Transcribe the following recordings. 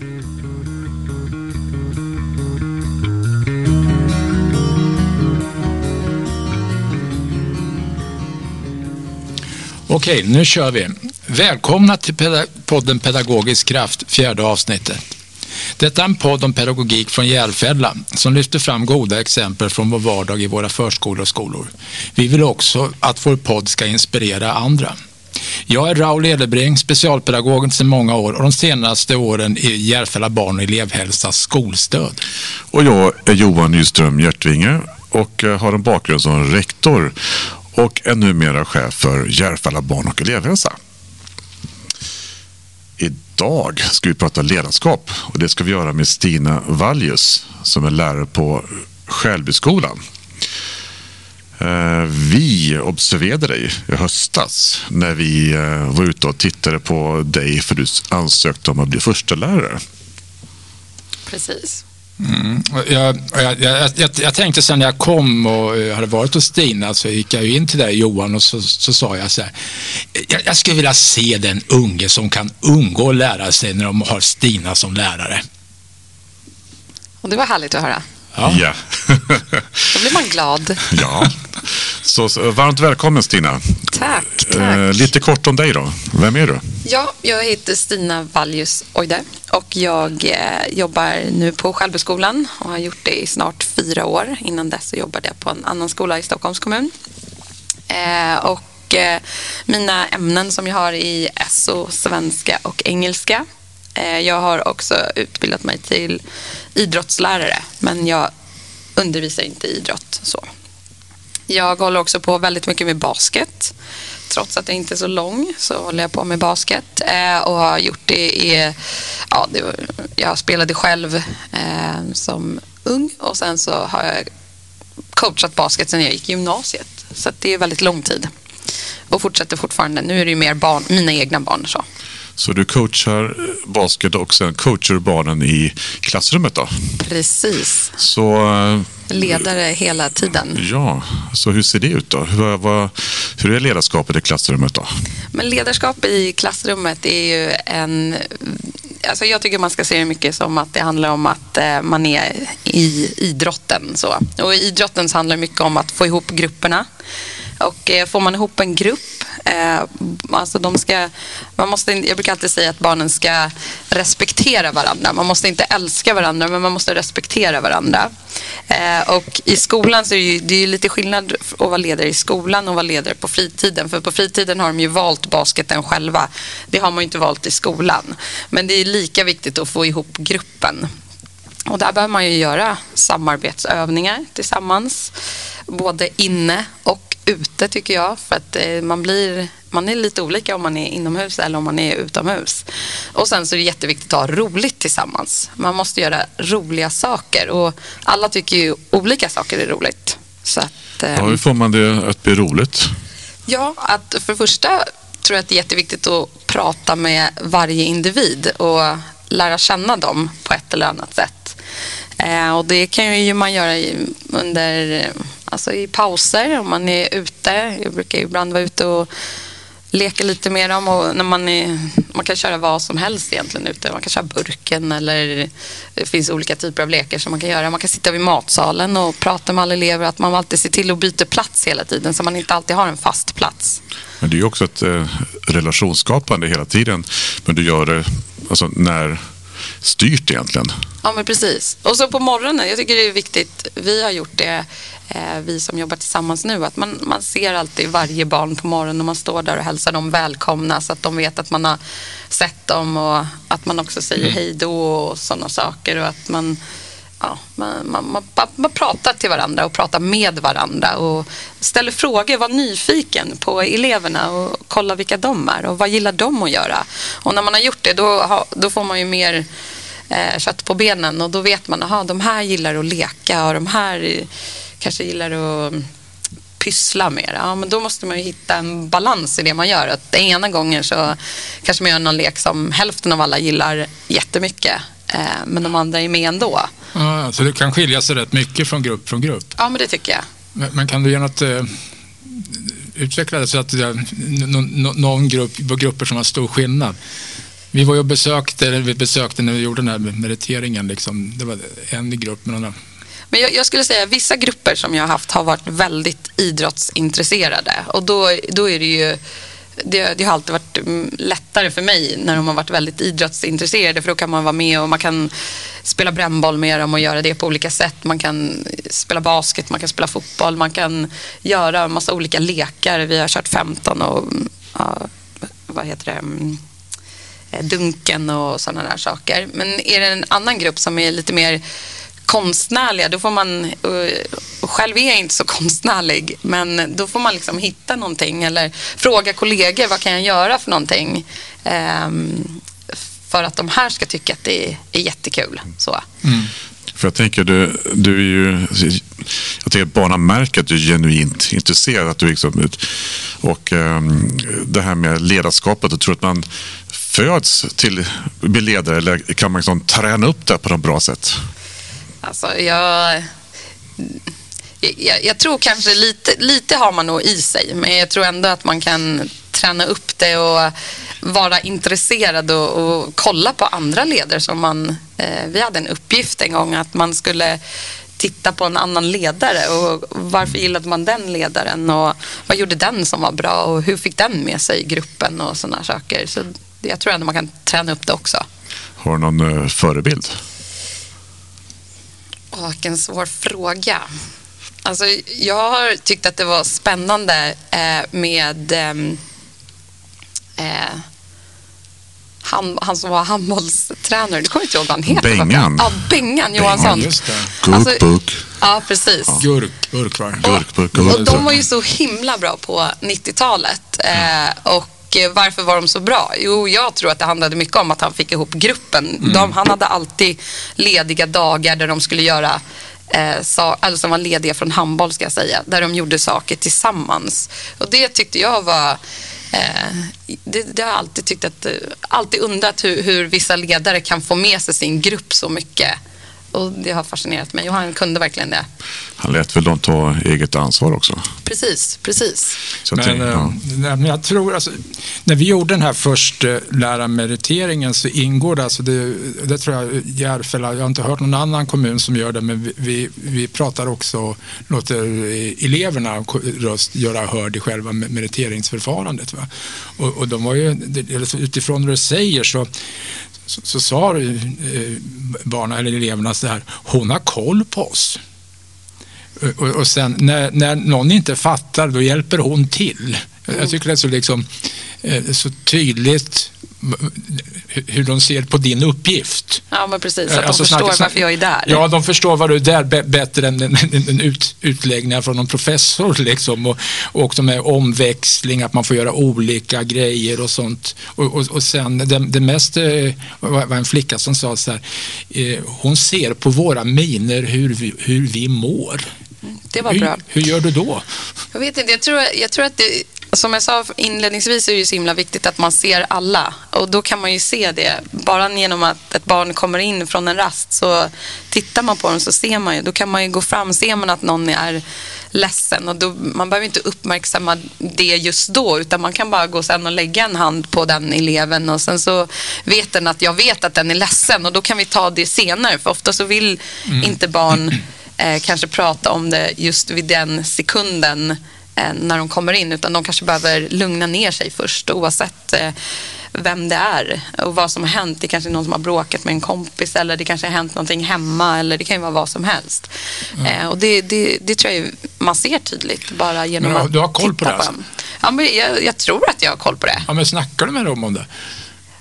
Okej, nu kör vi. Välkomna till podden Pedagogisk kraft, fjärde avsnittet. Detta är en podd om pedagogik från Järfälla som lyfter fram goda exempel från vår vardag i våra förskolor och skolor. Vi vill också att vår podd ska inspirera andra. Jag är Raul Edebring, specialpedagog sedan många år och de senaste åren i Järfälla barn och elevhälsas skolstöd. Och jag är Johan Nyström Hjärtvinge och eh, har en bakgrund som rektor och är numera chef för Järfälla barn och elevhälsa. Idag ska vi prata ledarskap och det ska vi göra med Stina Vallius som är lärare på Skälbyskolan. Eh, vi observerade dig i höstas när vi eh, var ute och tittade på dig för du ansökte om att bli första lärare. Precis. Mm. Jag, jag, jag, jag, tänkte sen när jag kom och eh, hade varit hos Stina så gick jag in till dig Johan och så, så sa jag så här. Jag, skulle vilja se den unge som kan undgå att lära sig när de har Stina som lärare. Och det var härligt att höra. Ja. ja. Då blir man glad. Ja. Så, så, varmt välkommen Stina. Tack, tack. Eh, lite kort om dig då. Vem är du? Ja, jag heter Stina Valjus Oide och jag eh, jobbar nu på Skälbyskolan och har gjort det i snart fyra år. Innan dess så jobbade jag på en annan skola i Stockholms kommun. Eh, och mina ämnen som jag har i SO, svenska och engelska. Jag har också utbildat mig till idrottslärare men jag undervisar inte i idrott. Så. Jag håller också på väldigt mycket med basket. Trots att jag inte är så lång så håller jag på med basket eh, och har gjort det i... Ja, det var, jag spelade själv eh, som ung och sen så har jag coachat basket sen jag gick i gymnasiet. Så det är väldigt lång tid och fortsätter fortfarande. Nu är det ju mer barn, mina egna barn. Så. Så du coachar basket och sen coachar du barnen i klassrummet då? Precis. Så, eh, Ledare hela tiden. Ja, så hur ser det ut då? Hur, vad, hur är ledarskapet i klassrummet då? Men ledarskap i klassrummet är ju en Alltså jag tycker man ska se det mycket som att det handlar om att eh, man är i idrotten. Så. Och i idrotten så handlar det mycket om att få ihop grupperna. Och eh, får man ihop en grupp, eh, alltså de ska, man måste, jag brukar alltid säga att barnen ska respektera varandra. Man måste inte älska varandra, men man måste respektera varandra. Eh, och i skolan så är det ju, det är lite skillnad att vara ledare i skolan och vara ledare på fritiden. För på fritiden har de ju valt basketen själva. Det har man ju inte valt i skolan. Men det är lika viktigt att få ihop gruppen. Och där behöver man ju göra samarbetsövningar tillsammans, både inne och ute tycker jag. För att eh, man, blir, man är lite olika om man är inomhus eller om man är utomhus. Och sen så är det jätteviktigt att ha roligt tillsammans. Man måste göra roliga saker och alla tycker ju olika saker är roligt. Så att, eh, ja, hur får man det att bli roligt? Ja, att för det första tror jag att det är jätteviktigt att prata med varje individ och lära känna dem på ett eller annat sätt. Eh, och det kan ju man göra under Alltså i pauser, om man är ute. Jag brukar ibland vara ute och leka lite med dem. Och när man, är, man kan köra vad som helst egentligen ute. Man kan köra burken eller det finns olika typer av lekar som man kan göra. Man kan sitta vid matsalen och prata med alla elever. Att man alltid ser till att byta plats hela tiden så man inte alltid har en fast plats. Men det är ju också ett eh, relationsskapande hela tiden. Men du gör det alltså, när styrt egentligen. Ja, men precis. Och så på morgonen, jag tycker det är viktigt, vi har gjort det Eh, vi som jobbar tillsammans nu, att man, man ser alltid varje barn på morgonen och man står där och hälsar dem välkomna så att de vet att man har sett dem och att man också säger mm. hej då och sådana saker och att man Ja, man, man, man, man, pratar till varandra och pratar med varandra och ställer frågor, var nyfiken på eleverna och kolla vilka de är och vad gillar de att göra. Och när man har gjort det då, då får man ju mer eh, kött på benen och då vet man att de här gillar att leka och de här kanske gillar att mm, pyssla mer, ja, men då måste man ju hitta en balans i det man gör. Att ena gången så kanske man gör någon lek som hälften av alla gillar jättemycket, men de andra är med ändå. Ja, så det kan skilja sig rätt mycket från grupp från grupp? Ja, men det tycker jag. Men, men kan du ge något eh, utveckla det så att det är någon, någon grupp, grupper som har stor skillnad? vi var ju och besökte, eller vi besökte när vi gjorde den här meriteringen. Liksom. Det var en grupp med några Men jag, jag skulle säga att vissa grupper som jag har haft har varit väldigt idrottsintresserade. Och då, då är det ju det, det, har alltid varit mm, lättare för mig när de har varit väldigt idrottsintresserade för då kan man vara med och man kan spela brännboll med dem och göra det på olika sätt. Man kan spela basket, man kan spela fotboll, man kan göra en massa olika lekar. Vi har kört 15 och ja, vad heter det? Mm, eh, dunken och sådana där saker. Men är det en annan grupp som är lite mer konstnärliga, då får man, och själv är jag inte så konstnärlig, men då får man liksom hitta någonting eller fråga kollegor vad kan jag göra för någonting um, för att de här ska tycka att det är, är jättekul. Så. Mm. För jag tänker, du, du är ju, jag tycker att barnen märker att du är genuint intresserad. Att du liksom, och um, det här med ledarskapet, jag tror att man föds till att bli ledare eller kan man liksom träna upp det på något bra sätt? Alltså, jag, jag, jag, tror kanske lite, lite har man nog i sig, men jag tror ändå att man kan träna upp det och vara intresserad och, och kolla på andra ledare som man... Eh, vi hade en uppgift en gång att man skulle titta på en annan ledare och varför gillade man den ledaren och vad gjorde den som var bra och hur fick den med sig gruppen och sådana saker. Så jag tror ändå man kan träna upp det också. Har du någon eh, förebild? Åh, vilken svår fråga. Alltså, jag har tyckt att det var spännande eh, med ehm, eh, han, han som var handbollstränare, du kommer inte ihåg vad han heter? Bengan. Ja, Bengan Johansson. Just det. Gurkburk. Alltså, ja, precis. Ja. Gurk, burk var Gurkburk. Och, och de var ju så himla bra på 90-talet. Eh, och eh, varför var de så bra? Jo, jag tror att det handlade mycket om att han fick ihop gruppen. Mm. De, han hade alltid lediga dagar där de skulle göra eh, sa, alltså som var lediga från handboll ska jag säga, där de gjorde saker tillsammans. Och det tyckte jag var Eh, det, det, har jag alltid tyckt att, eh, alltid undrat hur, hur, vissa ledare kan få med sig sin grupp så mycket. Och det har fascinerat mig och han kunde verkligen det. Han lät väl dem ta eget ansvar också? Precis, precis. Så men, tänk, ja. men jag tror alltså, när vi gjorde den här förstlärarmeriteringen så ingår det, alltså det, det tror jag Järfälla, jag har inte hört någon annan kommun som gör det, men vi, vi, vi pratar också, låter eleverna röst göra hörd i själva meriteringsförfarandet. Va? Och, och de var ju, utifrån vad du säger så så, så sa eh, barnen eller eleverna så här, hon har koll på oss. Och, och sen när, när någon inte fattar, då hjälper hon till. Mm. Jag tycker det är så, liksom, eh, så tydligt hur de ser på din uppgift. Ja, men precis. Att de alltså, förstår snacka, varför jag är där. Ja, de förstår vad du är där bättre än en, ut, utläggningar från någon professor. Liksom. Och, och också med omväxling, att man får göra olika grejer och sånt. Och, och, och sen det, det mest eh, var en flicka som sa så här, eh, hon ser på våra miner hur vi, hur vi mår. Det var bra. Hur, hur gör du då? Jag vet inte, jag tror, jag tror att det som jag sa inledningsvis är det ju så himla viktigt att man ser alla. Och då kan man ju se det. Bara genom att ett barn kommer in från en rast så tittar man på dem så ser man ju. Då kan man ju gå fram. Ser man att någon är ledsen och då, man behöver inte uppmärksamma det just då utan man kan bara gå sen och lägga en hand på den eleven och sen så vet den att jag vet att den är ledsen och då kan vi ta det senare för ofta så vill mm. inte barn eh, kanske prata om det just vid den sekunden när de kommer in utan de kanske behöver lugna ner sig först oavsett eh, vem det är och vad som har hänt. Det kanske är någon som har bråkat med en kompis eller det kanske har hänt någonting hemma eller det kan ju vara vad som helst. Mm. och det, det, det, tror jag man ser tydligt bara genom men, att Du har koll på det? Alltså. Ja, men jag, jag, tror att jag har koll på det. Ja, men snackar du med dem om det?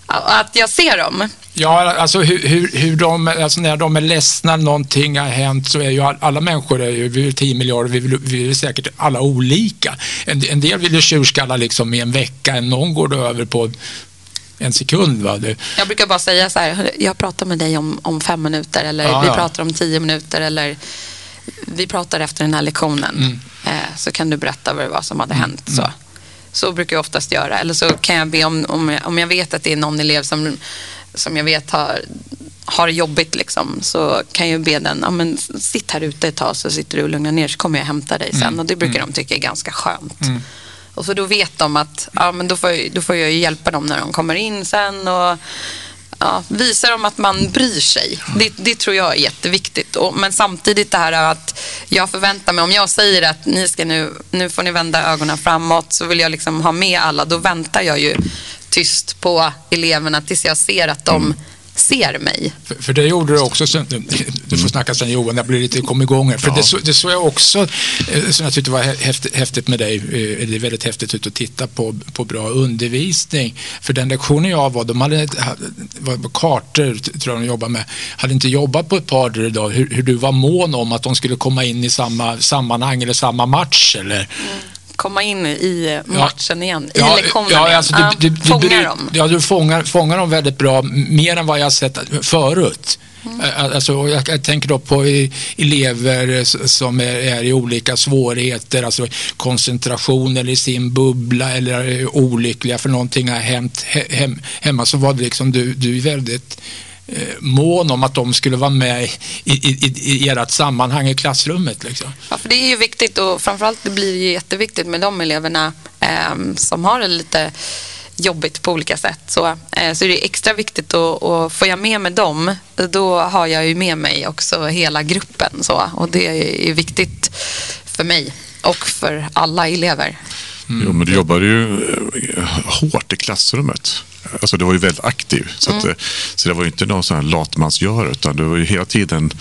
Att jag ser dem? Ja, alltså hur, hur, hur de, alltså när de är ledsna, någonting har hänt så är ju alla människor, är ju, vi är 10 miljarder, vi, vill, vi är säkert alla olika. En, en del vill ju tjurskalla liksom i en vecka, någon går det över på en sekund. Va? Det... Jag brukar bara säga så här, jag pratar med dig om, om fem minuter eller ja, vi ja. pratar om tio minuter eller vi pratar efter den här lektionen. Mm. Eh, så kan du berätta vad det var som hade mm. hänt. Så. Mm. Så brukar jag oftast göra. Eller så kan jag be om, om, jag, om jag vet att det är någon elev som, som jag vet har, har det jobbigt liksom, så kan jag be den, ja, men, sitt här ute ett tag så sitter du och lugnar ner så kommer jag hämta dig sen. Mm. Och det brukar mm. de tycka är ganska skönt. Mm. Och så då vet de att ja, men då, får jag, då får jag hjälpa dem när de kommer in sen. Och, ja, visa dem att man bryr sig. Det, det tror jag är jätteviktigt. Och, men samtidigt det här att jag förväntar mig, om jag säger att ni ska nu, nu får ni vända ögonen framåt så vill jag liksom ha med alla. Då väntar jag ju tyst på eleverna tills jag ser att de mm ser mig. För, för det gjorde du också, sen, du får snacka sen Johan, jag blir lite kom igång här. För ja. det, det såg jag också, eh, som jag tyckte var häftigt, häftigt med dig, eh, det är väldigt häftigt ut att titta på, på bra undervisning. För den lektionen jag var, de hade var kartor, tror jag de jobbade med, hade inte jobbat på ett par dagar idag, hur, hur du var mån om att de skulle komma in i samma sammanhang eller samma match eller mm komma in i matchen igen, ja, i lektionen ja, alltså. Du, du, du, fångar dem. Ja, du fångar, fångar dem väldigt bra, mer än vad jag sett förut. Mm. Alltså, jag, jag, tänker då på elever som är, är, i olika svårigheter, alltså koncentration eller i sin bubbla eller är olyckliga för någonting har hänt hem, hemma så var det liksom du, du är väldigt Eh, mån om att de skulle vara med i, i, i, ert sammanhang i klassrummet. Liksom. Ja, för det är ju viktigt och framförallt det blir det jätteviktigt med de eleverna eh, som har det lite jobbigt på olika sätt. Så, eh, så är det extra viktigt att, och får jag med mig dem, då har jag ju med mig också hela gruppen. Så, och det är viktigt för mig och för alla elever. Mm. Jo, men du jobbar ju eh, hårt i klassrummet. Alltså du var ju väldigt aktiv. Så, att, mm. så det var ju inte någon sån här latmansgör utan du var ju hela tiden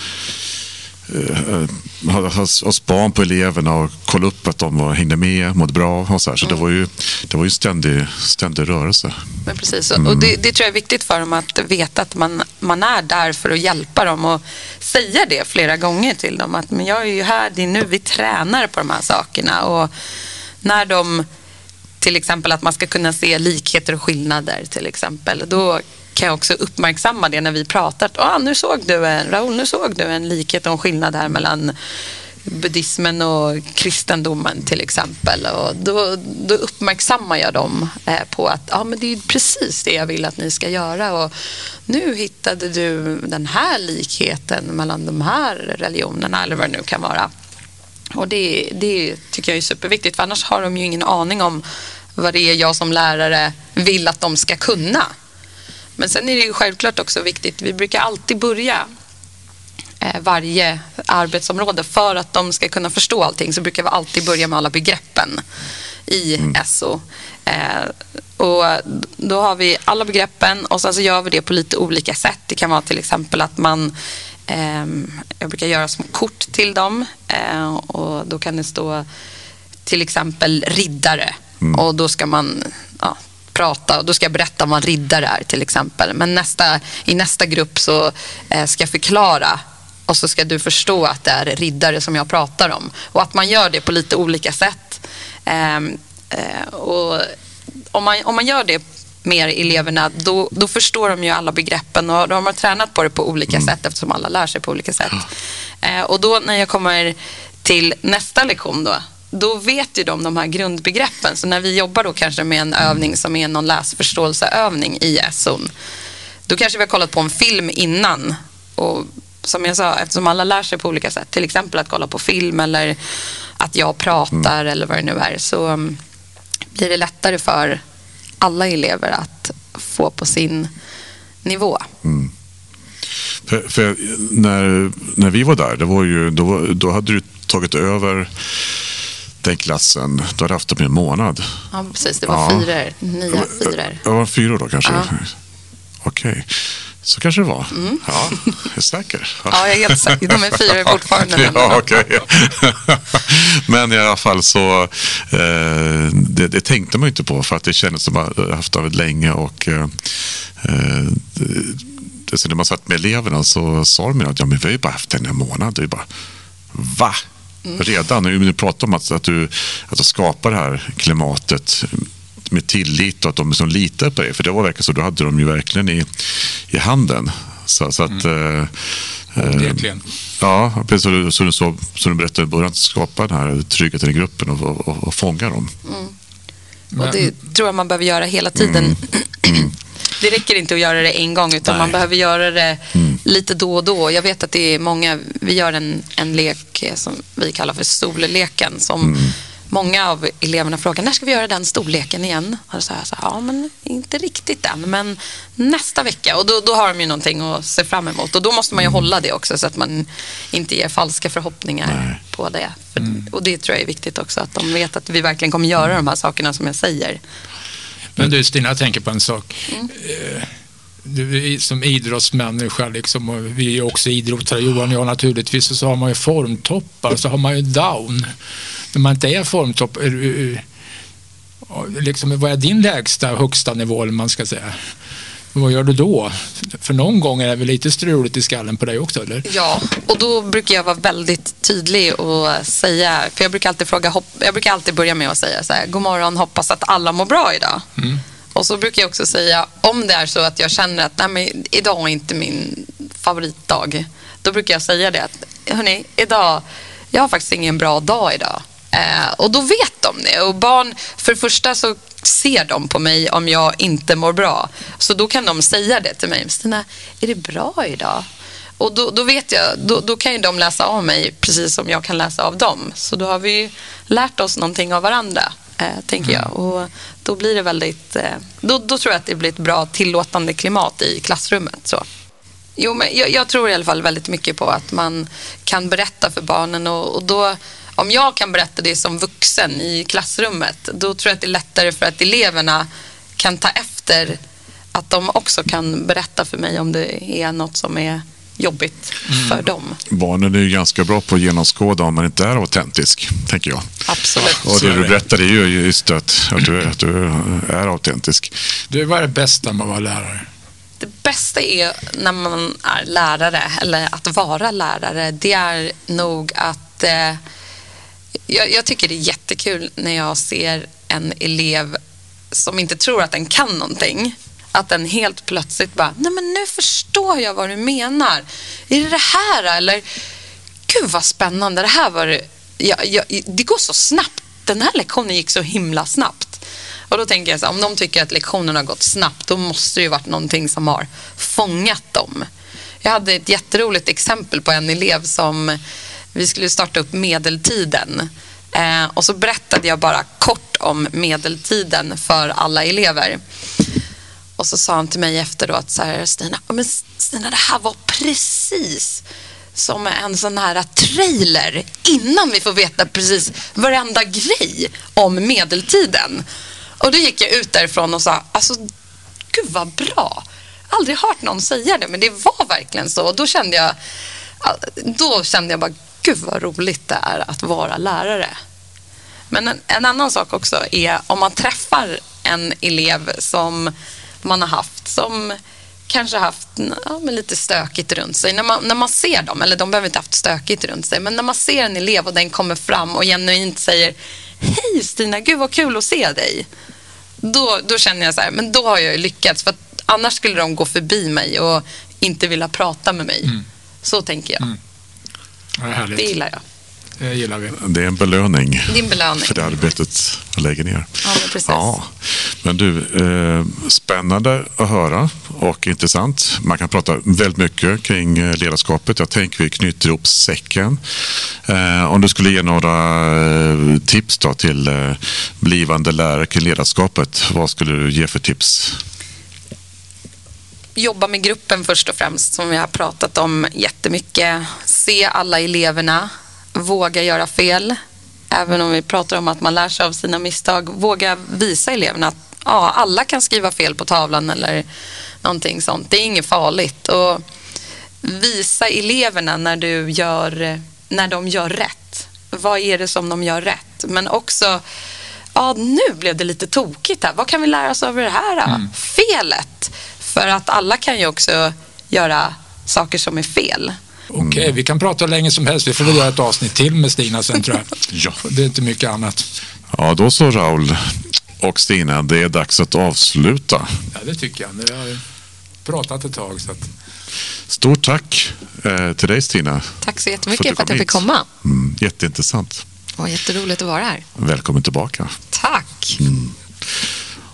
eh, ha, ha, ha span på eleverna och kolla upp att de var, hängde med, mådde bra och så här. Så mm. det var ju, det var ju ständig, ständig rörelse. Men precis, mm. och det, det, tror jag är viktigt för dem att veta att man, man är där för att hjälpa dem och säga det flera gånger till dem. Att men jag är ju här, det är nu vi tränar på de här sakerna. Och när de till exempel att man ska kunna se likheter och skillnader till exempel. Då kan jag också uppmärksamma det när vi pratar. Ah, nu såg du en, Raoul, nu såg du en likhet och en skillnad här mellan buddhismen och kristendomen till exempel. Och då, då uppmärksammar jag dem eh, på att ah, men det är precis det jag vill att ni ska göra. Och nu hittade du den här likheten mellan de här religionerna eller vad det nu kan vara. Och det, det tycker jag är superviktigt för annars har de ju ingen aning om vad det är jag som lärare vill att de ska kunna. Men sen är det ju självklart också viktigt, vi brukar alltid börja eh, varje arbetsområde för att de ska kunna förstå allting så brukar vi alltid börja med alla begreppen i mm. SO. Eh, och då har vi alla begreppen och sen så gör vi det på lite olika sätt. Det kan vara till exempel att man jag brukar göra små kort till dem eh, och då kan det stå till exempel riddare Mm. Och då ska man ja, prata och då ska jag berätta vad en riddare är till exempel. Men nästa, i nästa grupp så eh, ska jag förklara och så ska du förstå att det är riddare som jag pratar om. Och att man gör det på lite olika sätt. Eh, eh, och om, man, om man gör det mer eleverna, då, då förstår de ju alla begreppen och de har tränat på det på olika mm. sätt eftersom alla lär sig på olika sätt. Eh, och då när jag kommer till nästa lektion då, då vet ju de de här grundbegreppen. Så när vi jobbar då kanske med en övning som är någon läsförståelseövning i SON, då kanske vi har kollat på en film innan. Och som jag sa, eftersom alla lär sig på olika sätt, till exempel att kolla på film eller att jag pratar mm. eller vad det nu är, så um, blir det lättare för alla elever att få på sin nivå. Mm. För, för, när, när vi var där, det var ju, då, då hade du tagit över den klassen, du hade haft dem i en månad. Ja, precis. Det var ja. fyror. Nya fyror. Ja, fyror då kanske? Ja. Okej. Okay. Så kanske det var. Mm. Ja, jag är säker. Ja, jag är helt säker. De är fyra fortfarande. ja, okay. men i alla fall så, eh, det, det, tänkte man inte på för att det kändes som att man haft det länge och eh, det, så när man satt med eleverna så sa de att ja, men vi har ju bara haft den en månad. Det är bara, va? Mm. Redan, nu pratar om att, att, du, att du skapar det här klimatet med tillit och att de liksom litar på dig. För det var verkligen så, då hade de ju verkligen i, i handen. Så, så att... Mm. Eh, ja, precis som så, så, så du berättade i början, skapa den här tryggheten i gruppen och, och, och, och fånga dem. Mm. Och det tror jag man behöver göra hela tiden. Mm. det räcker inte att göra det en gång utan Nej. man behöver göra det mm. lite då och då. Jag vet att det är många, vi gör en, en lek som vi kallar för solleken som mm. Många av eleverna frågar när ska vi göra den storleken igen? Och sa jag så här, ja men inte riktigt än, men nästa vecka. Och då, då har de ju någonting att se fram emot. Och då måste man ju hålla det också så att man inte ger falska förhoppningar Nej. på det. För, Och det tror jag är viktigt också, att de vet att vi verkligen kommer göra de här sakerna som jag säger. Men du Stina, jag tänker på en sak. Mm. Eh, Du som idrottsmänniska, liksom, och vi är också idrottare, Johan och jag naturligtvis, och så har man ju formtoppar så har man ju down. När man inte är formtopp, liksom, vad är din lägsta högsta nivå, eller man ska säga? Vad gör du då? För någon gång är det väl lite struligt i skallen på dig också, eller? Ja, och då brukar jag vara väldigt tydlig och säga, för jag brukar alltid fråga, hopp- jag brukar alltid börja med att säga så här, god morgon, hoppas att alla mår bra idag. Och så brukar jag också säga, om det är så att jag känner att nej, men idag är inte min favoritdag, då brukar jag säga det att, hörni, idag, jag har faktiskt ingen bra dag idag. Eh, och då vet de det. Och barn, för det första så ser de på mig om jag inte mår bra. Så då kan de säga det till mig. Stina, är det bra idag? Och då, då vet jag, då, då kan ju de läsa av mig precis som jag kan läsa av dem. Så då har vi lärt oss någonting av varandra, eh, tänker jag. Och då blir det väldigt, eh, då, då tror jag att det blir ett bra tillåtande klimat i klassrummet. Så. Jo, men jag, jag tror i alla fall väldigt mycket på att man kan berätta för barnen och, och då om jag kan berätta det som vuxen i klassrummet, då tror jag att det är lättare för att eleverna kan ta efter att de också kan berätta för mig om det är något som är jobbigt för dem. Barnen är ju ganska bra på att genomskåda om man inte är autentisk, tänker jag. Absolut. Och det du berättar är ju just att, att, du, att du är autentisk. Du, vad är det bästa med att vara lärare? Det bästa är när man är lärare, eller att vara lärare, det är nog att eh, jag, jag tycker det är jättekul när jag ser en elev som inte tror att den kan någonting. Att den helt plötsligt bara, nej men nu förstår jag vad du menar. Är det det här eller? Gud vad spännande, det här var det. Ja, ja, det går så snabbt. Den här lektionen gick så himla snabbt. Och då tänker jag så här, om de tycker att lektionen har gått snabbt, då måste det ju varit någonting som har fångat dem. Jag hade ett jätteroligt exempel på en elev som vi skulle starta upp medeltiden. Eh, och så berättade jag bara kort om medeltiden för alla elever. Och så sa han till mig efteråt så här, Stina, men Stina, det här var precis som en sån här trailer innan vi får veta precis varenda grej om medeltiden. Och då gick jag ut därifrån och sa, alltså gud vad bra. Aldrig hört någon säga det, men det var verkligen så. Och då kände jag, då kände jag bara, gud vad roligt det är att vara lärare. Men en, en annan sak också är om man träffar en elev som man har haft som kanske haft ja, lite stökigt runt sig. När man, när man ser dem, eller de behöver inte haft stökigt runt sig, men när man ser en elev och den kommer fram och genuint säger Hej Stina, gud vad kul att se dig. Då, då känner jag så här, men då har jag ju lyckats. För annars skulle de gå förbi mig och inte vilja prata med mig. Så tänker jag. Ja, Det. Det gillar jag. Det gillar vi. Det är en belöning Din belöning. för det arbetet jag lägger ner. Ja, men precis. Ja, men du, eh, spännande att höra och intressant. Man kan prata väldigt mycket kring eh, ledarskapet. Jag tänker vi knyter ihop säcken. Eh, om du skulle ge några eh, tips då till eh, blivande lärare kring ledarskapet, vad skulle du ge för tips? Jobba med gruppen först och främst som vi har pratat om jättemycket. Se alla eleverna, våga göra fel. Även om vi pratar om att man lär sig av sina misstag, våga visa eleverna att ja, alla kan skriva fel på tavlan eller någonting sånt. Det är inget farligt. Och visa eleverna när, du gör, när de gör rätt. Vad är det som de gör rätt? Men också, ja nu blev det lite tokigt här. Vad kan vi lära oss av det här? Felet. För att alla kan ju också göra saker som är fel. Okej, vi kan prata hur länge som helst. Vi får väl göra ett avsnitt till med Stina sen tror jag. Ja. Det är inte mycket annat. Ja, då så Raul och Stina, det är dags att avsluta. Ja, det tycker jag. Nu har vi pratat ett tag. Så att... Stort tack eh, till dig Stina. Tack så För jättemycket att du för att jag fick komma. Mm, jätteintressant. Var jätteroligt att vara här. Välkommen tillbaka. Tack.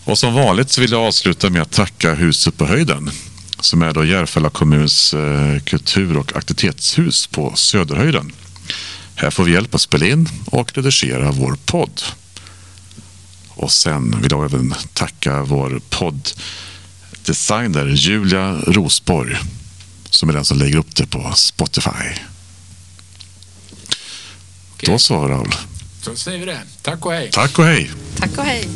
Och som vanligt så vill jag avsluta med att tacka Huset på höjden som är då Järfälla kommuns eh, kultur och aktivitetshus på Söderhöjden. Här får vi hjälp att spela in och redigera vår podd. Och sen vill jag även tacka vår podddesigner Julia Rosborg som är den som lägger upp det på Spotify. Okej. Då så Raul. Så säger vi det. Tack och hej. Tack och hej. Tack och hej.